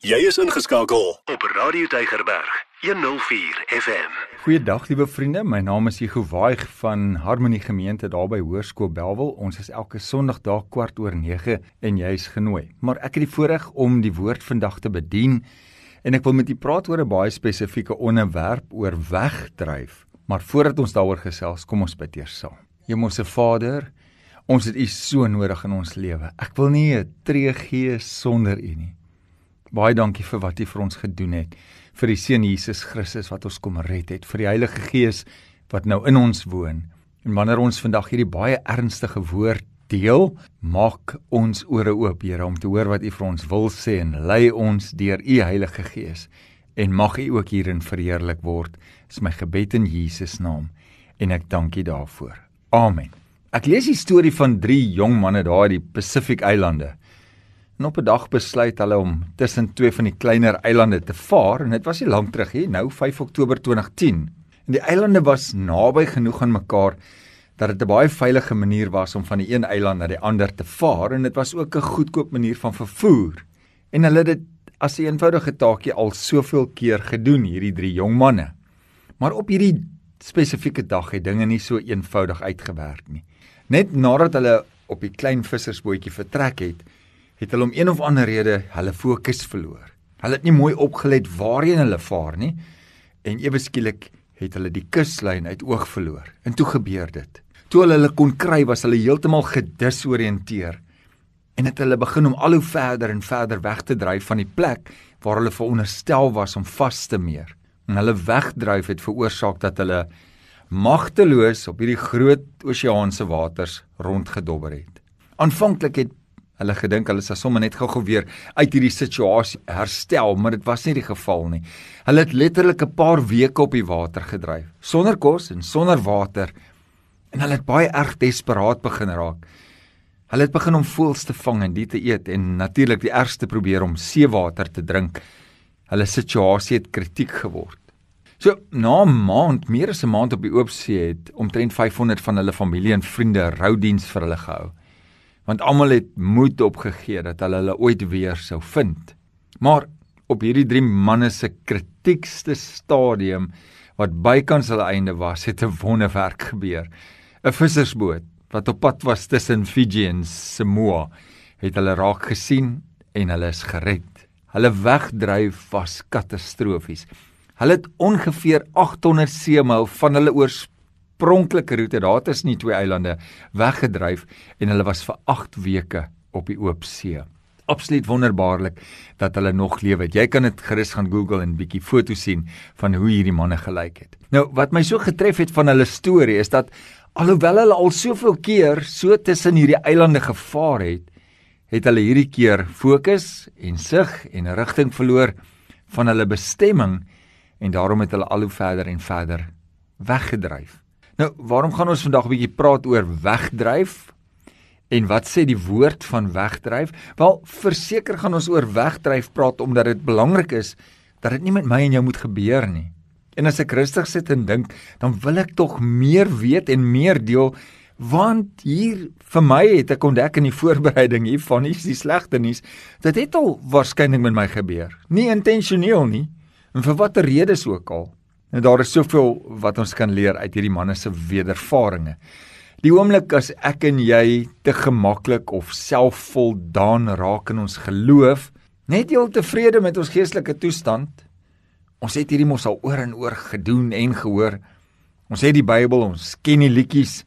Jy is ingeskakel op Radio Deigerberg 104 FM. Goeiedag liewe vriende, my naam is Hugo Waag van Harmonie Gemeente daar by Hoërskool Belwel. Ons is elke Sondag daar kwart oor 9 en jy's genooi. Maar ek het die voorreg om die woord vandag te bedien en ek wil met u praat oor 'n baie spesifieke onderwerp oor wegdryf. Maar voordat ons daaroor gesels, kom ons bid eers saam. Hemelse Vader, Ons het U so nodig in ons lewe. Ek wil nie 'n tree gee sonder U nie. Baie dankie vir wat U vir ons gedoen het, vir die Seun Jesus Christus wat ons kom red het, vir die Heilige Gees wat nou in ons woon. En wanneer ons vandag hierdie baie ernstige woord deel, maak ons ore oop, Here, om te hoor wat U vir ons wil sê en lei ons deur U Heilige Gees. En mag U ook hierin verheerlik word. Dis my gebed in Jesus naam en ek dank U daarvoor. Amen. Ek lees die storie van drie jong manne daar in die Pacific Eilande. En op 'n dag besluit hulle om tussen twee van die kleiner eilande te vaar en dit was nie lank terug nie, nou 5 Oktober 2010. En die eilande was naby genoeg aan mekaar dat dit 'n baie veilige manier was om van die een eiland na die ander te vaar en dit was ook 'n goedkoop manier van vervoer. En hulle het dit as 'n eenvoudige taakie al soveel keer gedoen, hierdie drie jong manne. Maar op hierdie spesifieke dag het dinge nie so eenvoudig uitgewerk nie. Net nadat hulle op die klein vissersbootjie vertrek het, het hulle om een of ander rede hulle fokus verloor. Hulle het nie mooi opgelet waarheen hulle vaar nie en ewe skielik het hulle die kuslyn uit oog verloor. En toe gebeur dit. Toe hulle hulle kon kry, was hulle heeltemal gedisoriënteer en het hulle begin om al hoe verder en verder weg te dryf van die plek waar hulle veronderstel was om vas te meer. En hulle wegdryf het veroorsaak dat hulle magteloos op hierdie groot oseaanse waters rondgedobber het. Aanvanklik het hulle gedink hulle sou sommer net gou-gou weer uit hierdie situasie herstel, maar dit was nie die geval nie. Hulle het letterlik 'n paar weke op die water gedryf, sonder kos en sonder water, en hulle het baie erg desperaat begin raak. Hulle het begin om voëls te vang en dit te eet en natuurlik die ergste probeer om seewater te drink. Hulle situasie het kritiek geword. So na 'n maand, meer as 'n maand op die oop see het omtrent 500 van hulle familie en vriende roudiens vir hulle gehou. Want almal het moed opgegee dat hulle hulle ooit weer sou vind. Maar op hierdie drie manne se kritiekste stadium wat bykans hulle einde was, het 'n wonderwerk gebeur. 'n Vissersboot wat op pad was tussen Fiji en Samoa, het hulle raak gesien en hulle is gered. Hulle wegdryf was katastrofies. Hulle het ongeveer 800 seemil van hulle oorspronklike roete, daar tussen die twee eilande, weggedryf en hulle was vir 8 weke op die oop see. Absoluut wonderbaarlik dat hulle nog lewe. Jy kan dit gerus gaan Google en bietjie foto's sien van hoe hierdie manne gelyk het. Nou, wat my so getref het van hulle storie is dat alhoewel hulle al soveel keer so tussen hierdie eilande gevaar het, het hulle hierdie keer fokus en sig en rigting verloor van hulle bestemming en daarom het hulle al hoe verder en verder weggedryf. Nou, waarom gaan ons vandag 'n bietjie praat oor wegdryf? En wat sê die woord van wegdryf? Wel, verseker gaan ons oor wegdryf praat omdat dit belangrik is dat dit nie met my en jou moet gebeur nie. En as ek rustig sit en dink, dan wil ek tog meer weet en meer deel want hier vir my het ek ontdek in die voorbereiding hiervan is die slegte nuus. Dit het al waarskynlik met my gebeur. Nie intentioneel nie, En vir watter redes ook al. En daar is soveel wat ons kan leer uit hierdie manne se wedervarings. Die oomblik as ek en jy te gemaklik of selfvoldaan raak in ons geloof, net heel tevrede met ons geestelike toestand. Ons het hierdie mos al oor en oor gedoen en gehoor. Ons het die Bybel, ons ken die liedjies.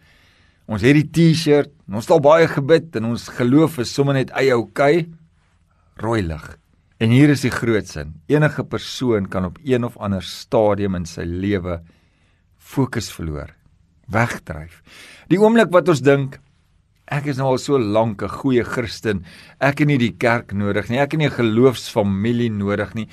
Ons het die T-shirt, ons het al baie gebid en ons geloof is sommer net eie okay. Rooi lig. En hier is die groot sin. Enige persoon kan op een of ander stadium in sy lewe fokus verloor, wegdryf. Die oomblik wat ons dink ek is nou al so lank 'n goeie Christen, ek het nie die kerk nodig nie, ek het nie 'n geloofsfamilie nodig nie.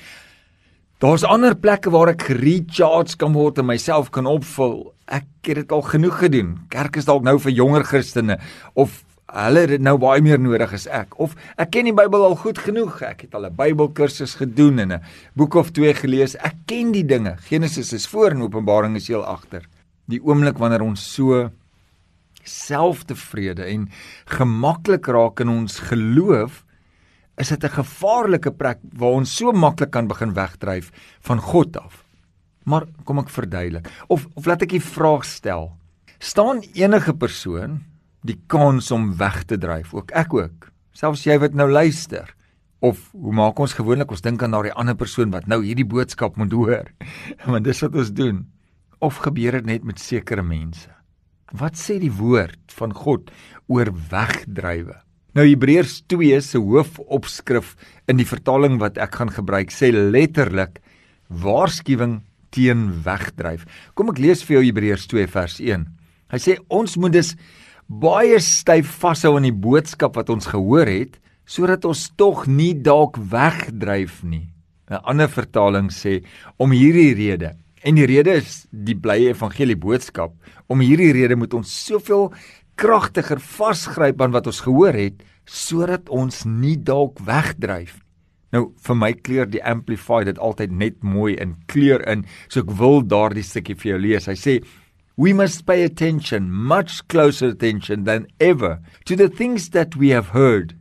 Daar's ander plekke waar ek recharge kan word en myself kan opvul. Ek het dit al genoeg gedoen. Kerk is dalk nou vir jonger Christene of hulle het nou baie meer nodig as ek. Of ek ken die Bybel al goed genoeg. Ek het al 'n Bybelkursus gedoen en 'n boek of twee gelees. Ek ken die dinge. Genesis is voor en Openbaring is heel agter die oomblik wanneer ons so selftevrede en gemaklik raak in ons geloof is dit 'n gevaarlike plek waar ons so maklik kan begin wegdryf van God af. Maar kom ek verduidelik. Of of laat ek die vraag stel. staan enige persoon die kans om weg te dryf ook ek ook. Selfs jy wat nou luister of hoe maak ons gewoonlik ons dink aan daardie ander persoon wat nou hierdie boodskap moet hoor want dis wat ons doen. Of gebeur dit net met sekere mense? Wat sê die woord van God oor wegdrywe? Nou Hebreërs 2 se hoofopskrif in die vertaling wat ek gaan gebruik sê letterlik waarskuwing teen wegdryf. Kom ek lees vir jou Hebreërs 2 vers 1 hy sê ons moet dus baie styf vashou aan die boodskap wat ons gehoor het sodat ons tog nie dalk wegdryf nie. 'n Ander vertaling sê om hierdie rede. En die rede is die blye evangelie boodskap. Om hierdie rede moet ons soveel kragtiger vasgryp aan wat ons gehoor het sodat ons nie dalk wegdryf nie. Nou vir my kleur die amplify dit altyd net mooi in kleur in. So ek wil daardie stukkie vir jou lees. Hy sê We must pay attention, much closer attention than ever, to the things that we have heard.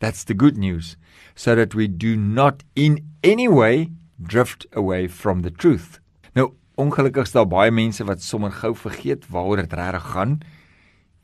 That's the good news, so that we do not in any way drift away from the truth. Nou, ongelukkig is daar baie mense wat sommer gou vergeet waaroor dit regtig gaan.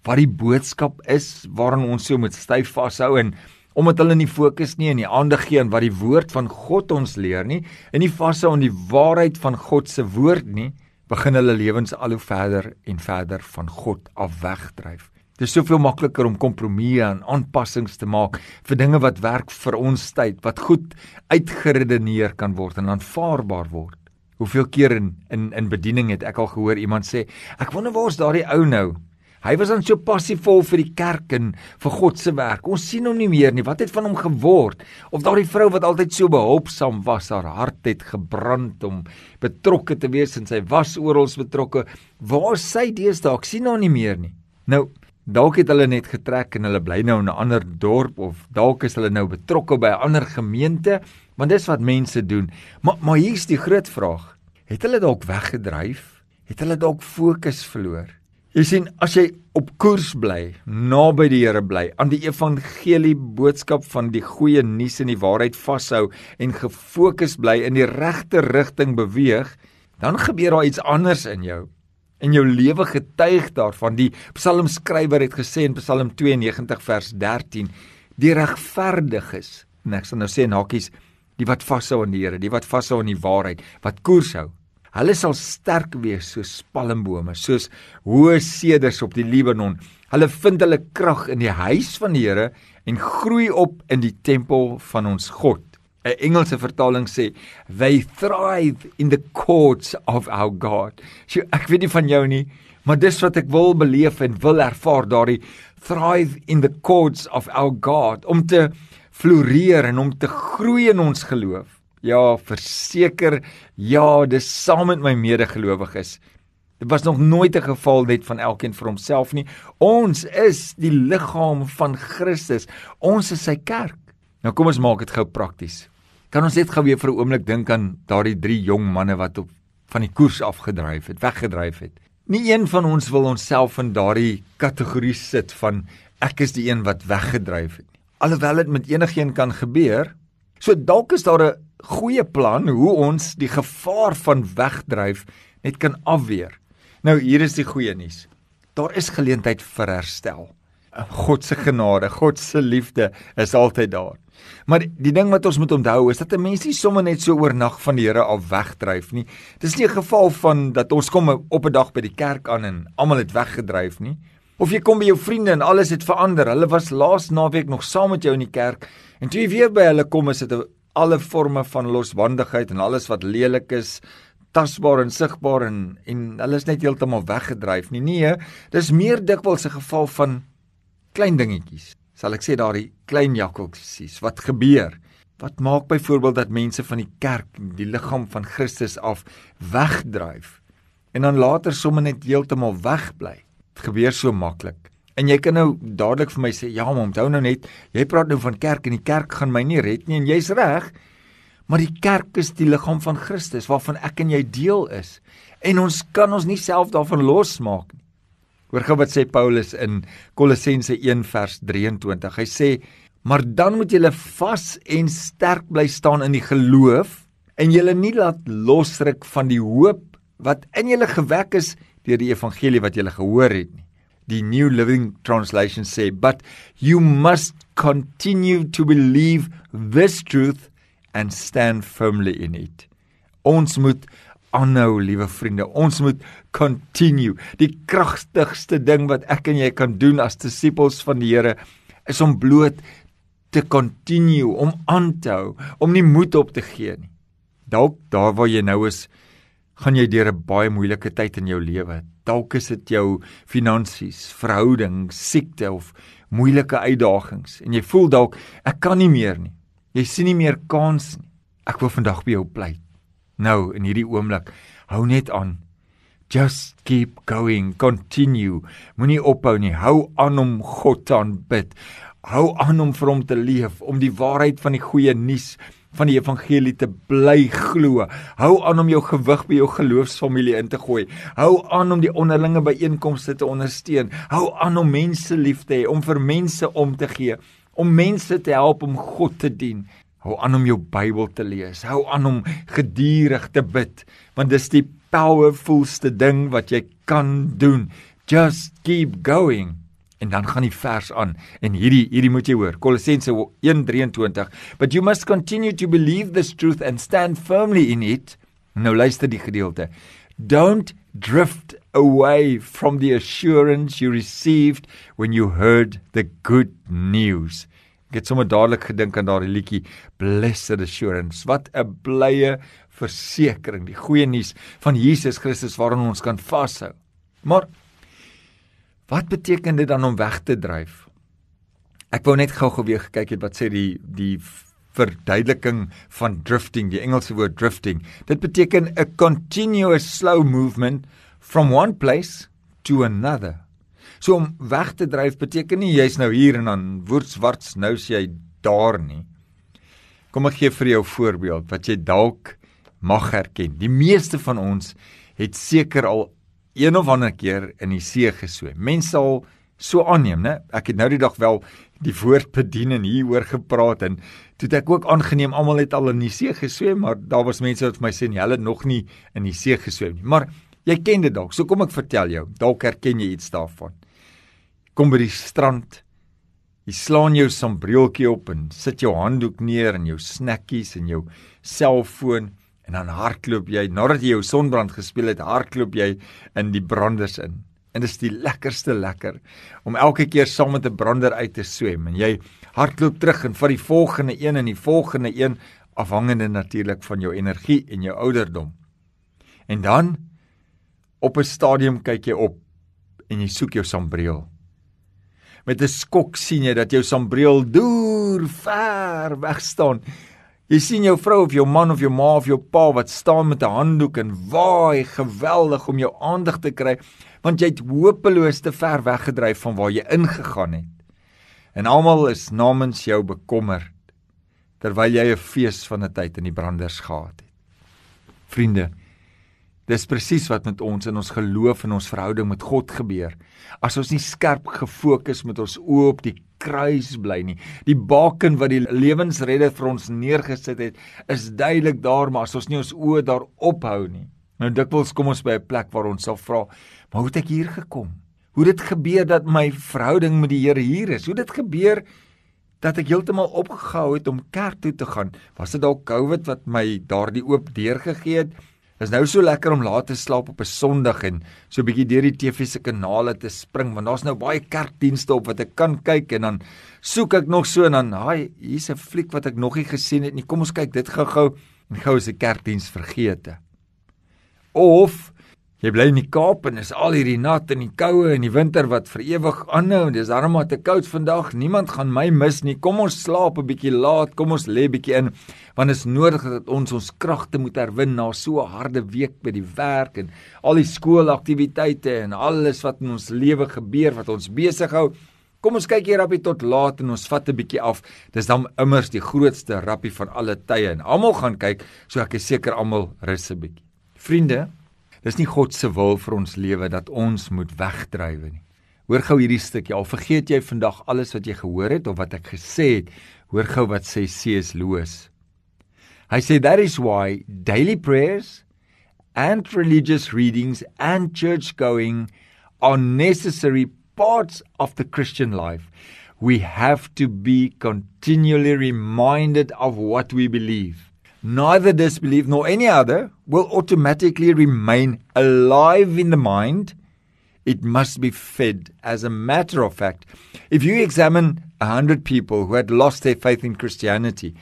Wat die boodskap is waaraan ons so moet styf vashou en omdat hulle nie fokus nie en nie aandag gee aan wat die woord van God ons leer nie en nie vashou aan die waarheid van God se woord nie, begin hulle lewens al hoe verder en verder van God af wegdryf. Dit is soveel makliker om kompromieë en aanpassings te maak vir dinge wat werk vir ons tyd, wat goed uitgeredeneer kan word en aanvaarbaar word. Hoeveel keer in in in bediening het ek al gehoor iemand sê, ek wonder waar is daardie ou nou? Hy was dan so passievol vir die kerk en vir God se werk. Ons sien hom nie meer nie. Wat het van hom geword? Of daardie vrou wat altyd so behulpsaam was, haar hart het gebrand om betrokke te wees en sy was oral betrokke. Waar is sy deesdae? Ek sien hom nie meer nie. Nou, dalk het hulle net getrek en hulle bly nou in 'n ander dorp of dalk is hulle nou betrokke by 'n ander gemeente, want dis wat mense doen. Maar maar hier's die groot vraag. Het hulle dalk weggedryf? Het hulle dalk fokus verloor? Jy sien, as jy op koers bly, naby die Here bly, aan die evangelie boodskap van die goeie nuus en die waarheid vashou en gefokus bly in die regte rigting beweeg, dan gebeur daar iets anders in jou. En jou lewe getuig daarvan. Die psalmskrywer het gesê in Psalm 92 vers 13: "Die regverdiges," en ek sal nou sê in hakies, die wat vashou aan die Here, die wat vashou aan die waarheid, wat koers hou. Hulle sal sterk wees soos palmbome, soos hoë seders op die Libanon. Hulle vind hulle krag in die huis van die Here en groei op in die tempel van ons God. 'n Engelse vertaling sê, "They thrive in the courts of our God." So ek weet nie van jou nie, maar dis wat ek wil beleef en wil ervaar daardie thrive in the courts of our God om te floreer en om te groei in ons geloof. Ja, verseker, ja, dis saam met my medegelowiges. Dit was nog nooit 'n geval net van elkeen vir homself nie. Ons is die liggaam van Christus. Ons is sy kerk. Nou kom ons maak dit gou prakties. Kan ons net gou weer vir 'n oomblik dink aan daardie 3 jong manne wat op van die koers afgedryf het, weggedryf het. Nie een van ons wil onsself in daardie kategorie sit van ek is die een wat weggedryf het nie. Alhoewel dit met enigiemand kan gebeur, so dalk is daar 'n goeie plan hoe ons die gevaar van wegdryf net kan afweer. Nou hier is die goeie nuus. Daar is geleentheid vir herstel. God se genade, God se liefde is altyd daar. Maar die ding wat ons moet onthou is dat 'n mens nie sommer net so oornag van die Here af wegdryf nie. Dis nie 'n geval van dat ons kom op 'n dag by die kerk aan en almal het weggedryf nie. Of jy kom by jou vriende en alles het verander. Hulle was laas naweek nog saam met jou in die kerk. En toe jy weer by hulle kom is dit 'n alle forme van losbandigheid en alles wat lelik is tasbaar en sigbaar en en hulle is net heeltemal weggedryf. Nie nee dis meer dikwels 'n geval van klein dingetjies. Sal ek sê daardie klein jakkeltjies wat gebeur? Wat maak byvoorbeeld dat mense van die kerk die liggaam van Christus af wegdryf en dan later sommer net heeltemal wegbly dit gebeur so maklik En jy kan nou dadelik vir my sê, ja, maar onthou nou net, jy praat nou van kerk en die kerk gaan my nie red nie en jy's reg. Maar die kerk is die liggaam van Christus waarvan ek en jy deel is. En ons kan ons nie self daarvan losmaak nie. Hoor gou wat sê Paulus in Kolossense 1 vers 23. Hy sê: Maar dan moet julle vas en sterk bly staan in die geloof en julle nie laat losruk van die hoop wat in julle gewek is deur die evangelie wat julle gehoor het nie. Die New Living Translation sê, "But you must continue to believe this truth and stand firmly in it." Ons moet aanhou, liewe vriende. Ons moet continue. Die kragtigste ding wat ek en jy kan doen as disippels van die Here is om bloot te continue, om aan te hou, om nie moed op te gee nie. Dalk daar waar jy nou is, gaan jy deur 'n baie moeilike tyd in jou lewe. Dalk is dit jou finansies, verhouding, siekte of moeilike uitdagings en jy voel dalk ek kan nie meer nie. Jy sien nie meer kans nie. Ek wil vandag by jou pleit. Nou in hierdie oomblik, hou net aan. Just keep going, continue. Moenie ophou nie. Hou aan om God te aanbid. Hou aan om vir hom te leef, om die waarheid van die goeie nuus van die evangelie te bly glo. Hou aan om jou gewig by jou geloofsfamilie in te gooi. Hou aan om die onderlinge byeenkomste te ondersteun. Hou aan om mense lief te hê, om vir mense om te gee, om mense te help om God te dien. Hou aan om jou Bybel te lees. Hou aan om geduldig te bid, want dis die powerfulste ding wat jy kan doen. Just keep going. En dan gaan die vers aan en hierdie hierdie moet jy hoor. Kolossense 1:23. But you must continue to believe this truth and stand firmly in it. Nou luister die gedeelte. Don't drift away from the assurance you received when you heard the good news. Ek het sommer dadelik gedink aan daardie liedjie Blessed Assurance. Wat 'n blye versekering, die goeie nuus van Jesus Christus waaraan ons kan vashou. Maar Wat beteken dit dan om weg te dryf? Ek wou net gou-gou weer gekyk het wat sê die die verduideliking van drifting, die Engelse woord drifting. Dit beteken a continuous slow movement from one place to another. So om weg te dryf beteken nie jy's nou hier en dan woordswarts nou sê jy daar nie. Kom ek gee vir jou 'n voorbeeld wat jy dalk mag herken. Die meeste van ons het seker al een of ander keer in die see geswem. Mense sal so aanneem, né? Ek het nou die dag wel die woord bedien en hieroor gepraat en toe het ek ook aangeneem almal het al in die see geswem, maar daar was mense wat vir my sê nee, hulle nog nie in die see geswem nie. Maar jy ken dit dalk. So kom ek vertel jou. Dalk herken jy iets daarvan. Kom by die strand. Jy slaan jou sambreeltjie op en sit jou handdoek neer en jou snackies en jou selfoon en dan hardloop jy nadat jy jou sonbrand gespeel het, hardloop jy in die branders in. En dit is die lekkerste lekker om elke keer saam met 'n brander uit te swem en jy hardloop terug en vat die volgende een en die volgende een afhangende natuurlik van jou energie en jou ouderdom. En dan op 'n stadium kyk jy op en jy soek jou sambreel. Met 'n skok sien jy dat jou sambreel deur ver weg staan Jy sien jou vrou of jou man of jou ma of jou pa wat staan met 'n handdoek en waai geweldig om jou aandag te kry want jy het hopeloos te ver weggedryf van waar jy ingegaan het. En almal is namens jou bekommerd terwyl jy 'n fees van 'n tyd in die branders gehad het. Vriende, dis presies wat met ons in ons geloof en ons verhouding met God gebeur. As ons nie skerp gefokus met ons oë op die kruis bly nie. Die baken wat die lewensredder vir ons neergesit het, is duidelik daar, maar as ons nie ons oë daarop hou nie. Nou dikwels kom ons by 'n plek waar ons sal vra, "Maar hoe het ek hier gekom? Hoe dit gebeur dat my verhouding met die Here hier is? Hoe dit gebeur dat ek heeltemal opgehou het om kerk toe te gaan? Was dit dalk COVID wat my daardie oop deur gegee het?" Dit is nou so lekker om laat te slaap op 'n Sondag en so 'n bietjie deur die TV se kanale te spring want daar's nou baie kerkdienste op wat ek kan kyk en dan soek ek nog so en dan, "Haai, hier's 'n fliek wat ek nog nie gesien het nie. Kom ons kyk dit gou-gou." En gou is die kerkdiens vergeete. Of Jy bly in die Kaap en is al hierdie nat en die koue en die winter wat vir ewig aanhou en dis darem maar te koud vandag. Niemand gaan my mis nie. Kom ons slaap 'n bietjie laat. Kom ons lê bietjie in want is nodig dat ons ons kragte moet herwin na so 'n harde week by die werk en al die skoolaktiwiteite en alles wat in ons lewe gebeur wat ons besig hou. Kom ons kyk hier rappie tot laat en ons vat 'n bietjie af. Dis dan immers die grootste rappie van alle tye en almal gaan kyk, so ek is seker almal rus 'n bietjie. Vriende, Dis nie God se wil vir ons lewe dat ons moet wegdrywe nie. Hoor gou hierdie stukkie. Al vergeet jy vandag alles wat jy gehoor het of wat ek gesê het, hoor gou wat sê C.S. Lewis. Hy sê that is why daily prayers and religious readings and church going are necessary parts of the Christian life. We have to be continually reminded of what we believe. Neither disbelief nor any other will automatically remain alive in the mind it must be fed. As a matter of fact, if you examine a hundred people who had lost their faith in Christianity,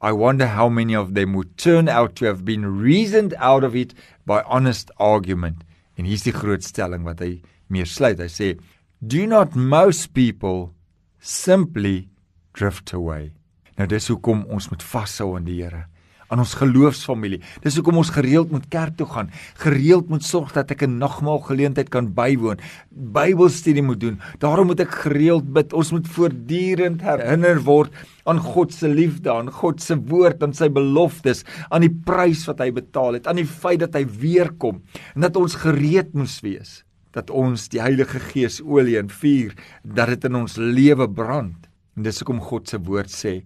I wonder how many of them would turn out to have been reasoned out of it by honest argument. En hier's die groot stelling wat hy meer sluit. Hy sê, "Do not most people simply drift away?" Nou dis hoekom ons moet vashou aan die Here aan ons geloofsfamilie. Dis hoekom ons gereeld moet kerk toe gaan, gereeld moet sorg dat ek 'n nagmaal geleentheid kan bywoon, Bybelstudie moet doen. Daarom moet ek gereeld bid. Ons moet voortdurend herinner word aan God se liefde, aan God se woord, aan sy beloftes, aan die prys wat hy betaal het, aan die feit dat hy weer kom en dat ons gereed moes wees dat ons die Heilige Gees olie en vuur dat dit in ons lewe brand. En dis hoekom God se woord sê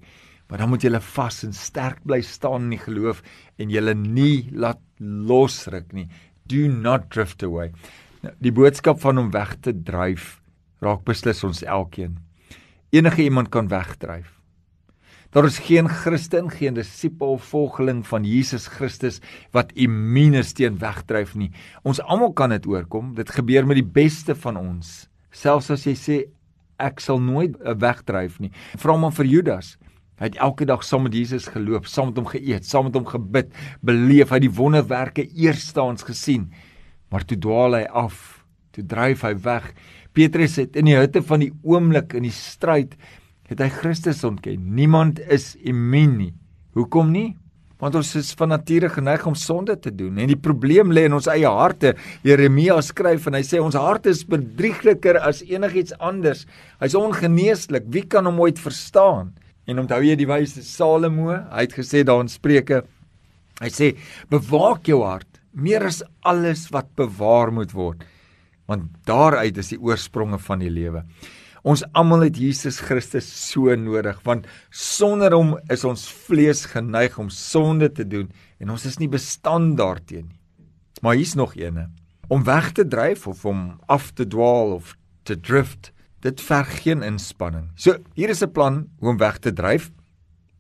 Maar dan moet jy vas en sterk bly staan in die geloof en jy nie laat losruk nie. Do not drift away. Nou, die boodskap van om weg te dryf raak beslis ons elkeen. Enige iemand kan wegdryf. Daar is geen Christen, geen disipel, volgeling van Jesus Christus wat immuun is teen wegdryf nie. Ons almal kan dit oorkom. Dit gebeur met die beste van ons. Selfs as jy sê ek sal nooit wegdryf nie. Vra maar vir Judas. Hy het elke dag saam met Jesus geloop, saam met hom geëet, saam met hom gebid, beleef hy die wonderwerke eersteens gesien. Maar toe dwaal hy af, toe dryf hy weg. Petrus het in die hitte van die oomblik in die stryd het hy Christus ontken. Niemand is immuun nie. Hoekom nie? Want ons is van nature geneig om sonde te doen en die probleem lê in ons eie harte. Jeremia skryf en hy sê ons harte is bedriegliker as enigiets anders. Hy's ongeneeslik. Wie kan hom ooit verstaan? En onthou jy die wyse Salomo? Hy het gesê daar in Spreuke. Hy sê: "Bewaak jou hart meer as alles wat bewaar moet word, want daaruit is die oorspronge van die lewe." Ons almal het Jesus Christus so nodig want sonder hom is ons vlees geneig om sonde te doen en ons is nie bestand daarteenoor nie. Maar hier's nog eene. Om weg te dryf of om af te dwaal of te drift Dit verg geen inspanning. So, hier is 'n plan hoe om weg te dryf.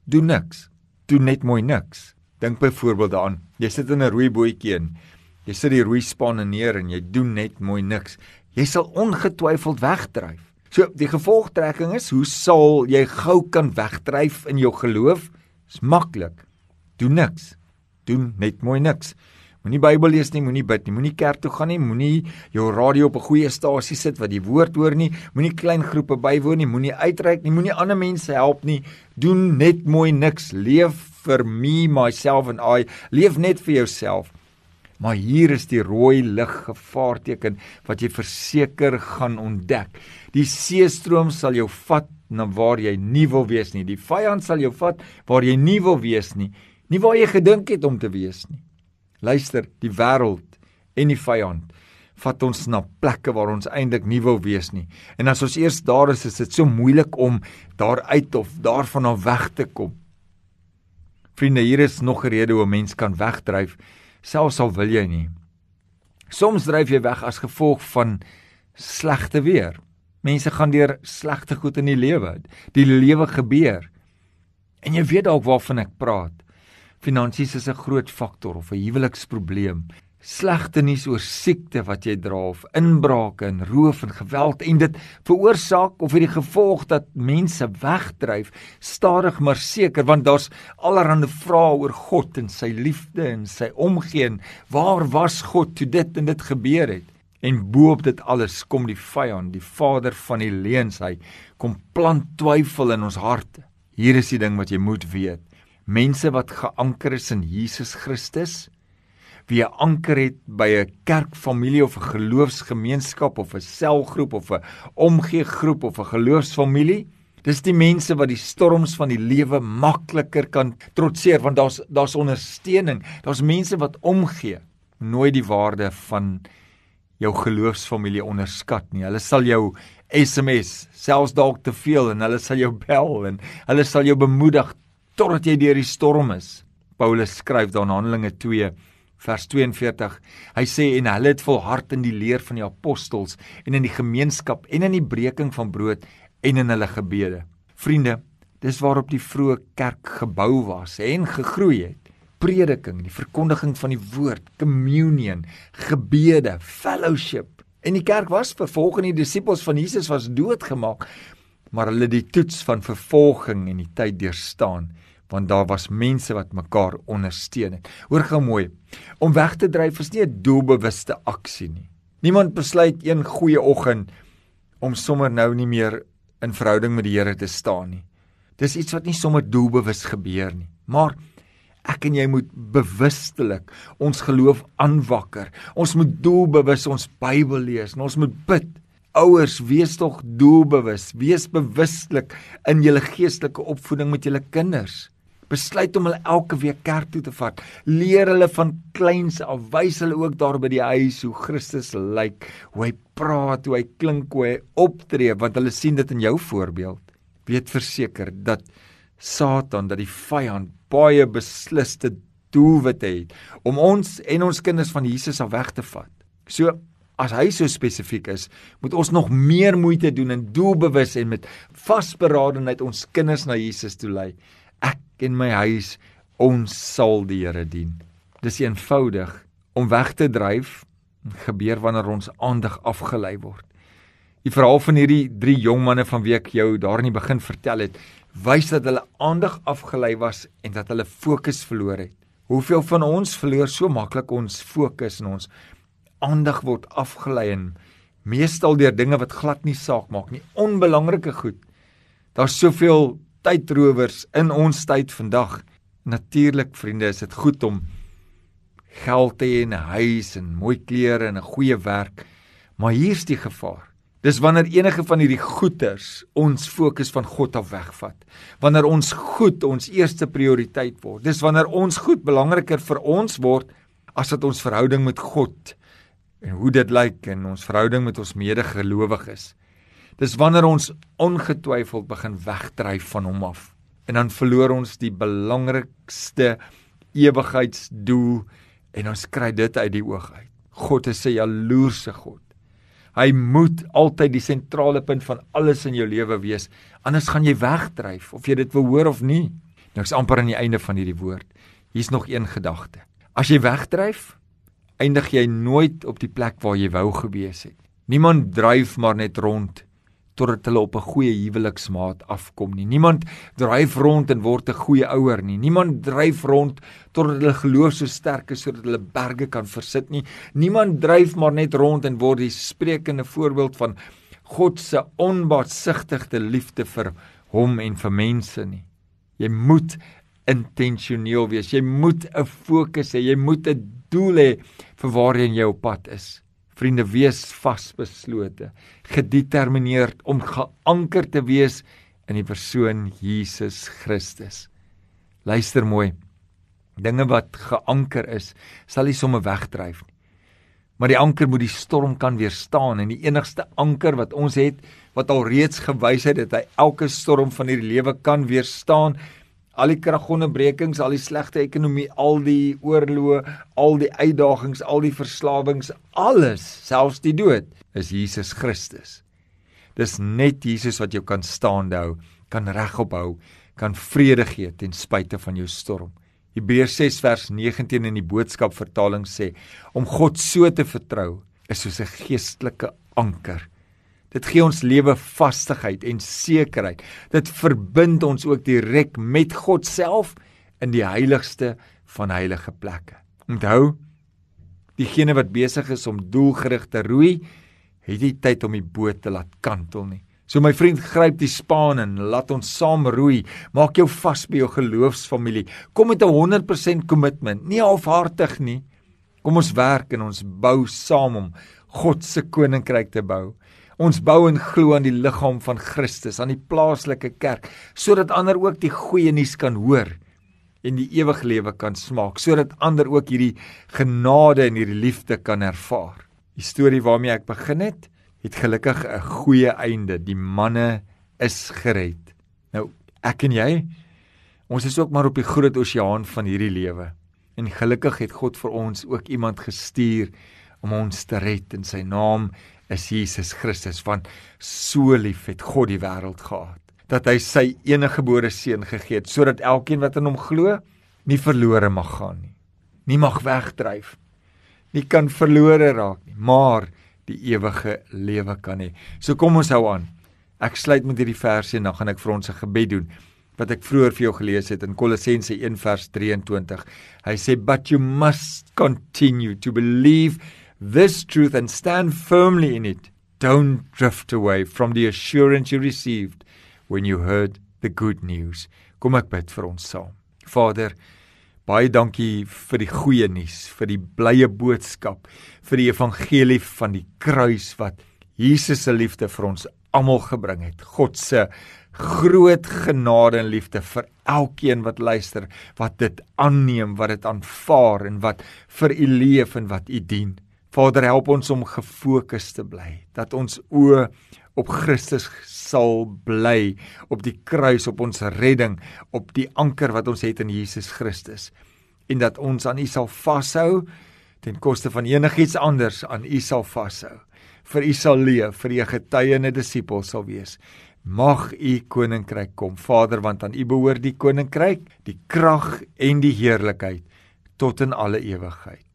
Doen niks. Doen net mooi niks. Dink byvoorbeeld daaraan. Jy sit in 'n roeibootjie en jy sit die roeispanne neer en jy doen net mooi niks. Jy sal ongetwyfeld wegdryf. So, die gevolgtrekking is, hoe sal jy gou kan wegdryf in jou geloof? Dis maklik. Doen niks. Doen net mooi niks. Moenie Bybel lees nie, moenie bid nie, moenie kerk toe gaan nie, moenie jou radio op 'n goeie stasie sit wat die woord hoor nie, moenie klein groepe bywoon nie, moenie uitreik nie, moenie ander mense help nie. Doen net mooi niks. Leef vir me, myself and I. Leef net vir jouself. Maar hier is die rooi lig gevaarteken wat jy verseker gaan ontdek. Die seestroom sal jou vat na waar jy nie wil wees nie. Die vyand sal jou vat waar jy nie wil wees nie. Nie waar jy gedink het om te wees nie. Luister, die wêreld en die vyand vat ons na plekke waar ons eintlik nie wil wees nie. En as ons eers daar is, is dit so moeilik om daar uit of daarvan af weg te kom. Vriende, hier is nog 'n rede hoe 'n mens kan wegdryf, selfs al wil jy nie. Soms dryf jy weg as gevolg van slegte weer. Mense gaan deur slegte goed in die lewe. Die lewe gebeur. En jy weet dalk waarvan ek praat. Finansies is 'n groot faktor of 'n huweliksprobleem. Slegte nuus oor siekte wat jy dra of inbrake en roof en geweld en dit veroorsaak of het die gevolg dat mense wegdryf stadig maar seker want daar's allerlei vrae oor God en sy liefde en sy omgee en waar was God toe dit en dit gebeur het? En boop dit alles kom die vyand die vader van die leuns hy kom plant twyfel in ons harte. Hier is die ding wat jy moet weet mense wat geanker is in Jesus Christus wie 'n anker het by 'n kerkfamilie of 'n geloofsgemeenskap of 'n selgroep of 'n omgee groep of 'n geloofsfamilie dis die mense wat die storms van die lewe makliker kan trotseer want daar's daar's ondersteuning daar's mense wat omgee nooit die waarde van jou geloofsfamilie onderskat nie. Hulle sal jou SMS, selfs dalk te veel en hulle sal jou bel en hulle sal jou bemoedig totdat jy deur die storm is. Paulus skryf dan Handelinge 2 vers 42. Hy sê en hulle het volhard in die leer van die apostels en in die gemeenskap en in die breking van brood en in hulle gebede. Vriende, dis waarop die vroeë kerk gebou was en gegroei het. Prediking, die verkondiging van die woord, communion, gebede, fellowship. En die kerk was vervolg en die disippels van Jesus was doodgemaak, maar hulle die toets van vervolging en die tyd deurstaan want daar was mense wat mekaar ondersteun het. Hoor gou mooi. Om weg te dryf is nie 'n doelbewuste aksie nie. Niemand besluit een goeie oggend om sommer nou nie meer in verhouding met die Here te staan nie. Dis iets wat nie sommer doelbewus gebeur nie. Maar ek en jy moet bewustelik ons geloof aanwakker. Ons moet doelbewus ons Bybel lees en ons moet bid. Ouers, wees tog doelbewus. Wees bewustelik in julle geestelike opvoeding met julle kinders besluit om hulle elke week kerk toe te vat. Leer hulle van kleins af, wys hulle ook daar by die huis hoe Christus lyk, hoe hy praat, hoe hy klink, hoe hy optree, want hulle sien dit in jou voorbeeld. Weet verseker dat Satan, dat die vyand baie besliste doelwitte het om ons en ons kinders van Jesus af weg te vat. So As hy so spesifiek is, moet ons nog meer moeite doen en doelbewus en met vasberadenheid ons kinders na Jesus toe lei ek en my huis ons sal die Here dien. Dis eenvoudig om weg te dryf gebeur wanneer ons aandag afgelei word. Die verhaal van hierdie drie jong manne van wie ek jou daar in die begin vertel het, wys dat hulle aandag afgelei was en dat hulle fokus verloor het. Hoeveel van ons verloor so maklik ons fokus en ons aandag word afgelei en meestal deur dinge wat glad nie saak maak nie, onbelangrike goed. Daar's soveel tydrowers in ons tyd vandag. Natuurlik vriende, is dit goed om geld te hê en 'n huis en mooi klere en 'n goeie werk. Maar hier's die gevaar. Dis wanneer enige van hierdie goeders ons fokus van God af wegvat. Wanneer ons goed ons eerste prioriteit word. Dis wanneer ons goed belangriker vir ons word as wat ons verhouding met God en hoe dit lyk in ons verhouding met ons medegelowiges. Dis wanneer ons ongetwyfeld begin wegdryf van hom af en dan verloor ons die belangrikste ewigheidsdoel en ons kry dit uit die oog uit. God is 'n jaloerse God. Hy moet altyd die sentrale punt van alles in jou lewe wees, anders gaan jy wegdryf of jy dit wil hoor of nie. Nou ek's amper aan die einde van hierdie woord. Hier's nog een gedagte. As jy wegdryf, eindig jy nooit op die plek waar jy wou gewees het. Niemand dryf maar net rond totdat hulle op 'n goeie huweliksmaat afkom nie. Niemand dryf rond en word 'n goeie ouer nie. Niemand dryf rond totdat hulle geloof so sterk is sodat hulle berge kan versit nie. Niemand dryf maar net rond en word die sprekende voorbeeld van God se onbaatsigtige liefde vir hom en vir mense nie. Jy moet intentioneel wees. Jy moet 'n fokus hê. Jy moet 'n doel hê vir waarheen jy op pad is. Vriende, wees vasbeslote, gedetermineerd om geanker te wees in die persoon Jesus Christus. Luister mooi. Dinge wat geanker is, sal nie sommer wegdryf nie. Maar die anker moet die storm kan weerstaan en die enigste anker wat ons het wat al reeds gewys het dat hy elke storm van hierdie lewe kan weerstaan, al die kragonderbrekings, al die slegte ekonomie, al die oorloë, al die uitdagings, al die verslawings, alles, selfs die dood, is Jesus Christus. Dis net Jesus wat jou kan staande hou, kan regop hou, kan vrede gee ten spyte van jou storm. Hebreërs 6 vers 19 in die boodskap vertaling sê om God so te vertrou is soos 'n geestelike anker Dit gee ons lewe vastigheid en sekerheid. Dit verbind ons ook direk met God self in die heiligste van heilige plekke. Onthou, diegene wat besig is om doelgerig te roei, het nie tyd om die boot te laat kantel nie. So my vriend, gryp die span en laat ons saam roei. Maak jou vas by jou geloofsfamilie. Kom met 'n 100% kommitment, nie halfhartig nie. Kom ons werk en ons bou saam om God se koninkryk te bou. Ons bou en glo aan die liggaam van Christus, aan die plaaslike kerk, sodat ander ook die goeie nuus kan hoor en die ewige lewe kan smaak, sodat ander ook hierdie genade en hierdie liefde kan ervaar. Die storie waarmee ek begin het, het gelukkig 'n goeie einde. Die manne is gered. Nou, ek en jy, ons is ook maar op die groot oseaan van hierdie lewe. En gelukkig het God vir ons ook iemand gestuur om ons te red en sy naam is Jesus Christus want so lief het God die wêreld gehad dat hy sy enige gebore seun gegee het sodat elkeen wat in hom glo nie verlore mag gaan nie nie mag wegdryf nie kan verlore raak nie maar die ewige lewe kan hê. So kom ons hou aan. Ek sluit met hierdie versie en dan gaan ek vir ons 'n gebed doen wat ek vroeër vir jou gelees het in Kolossense 1 vers 23 hy sê but you must continue to believe this truth and stand firmly in it. Don't drift away from the assurance you received when you heard the good news. Kom ek bid vir ons saam. Vader, baie dankie vir die goeie nuus, vir die blye boodskap, vir die evangelie van die kruis wat Jesus se liefde vir ons almal gebring het. God se groot genade en liefde vir elkeen wat luister, wat dit aanneem, wat dit aanvaar en wat vir u leef en wat u dien. Vader, help ons om gefokus te bly, dat ons oë op Christus sal bly, op die kruis, op ons redding, op die anker wat ons het in Jesus Christus en dat ons aan U sal vashou ten koste van enigiets anders aan U sal vashou. Vir U sal leef, vir U getuie en 'n disipel sal wees. Mag U koninkryk kom, Vader, want aan U behoort die koninkryk, die krag en die heerlikheid tot in alle ewigheid.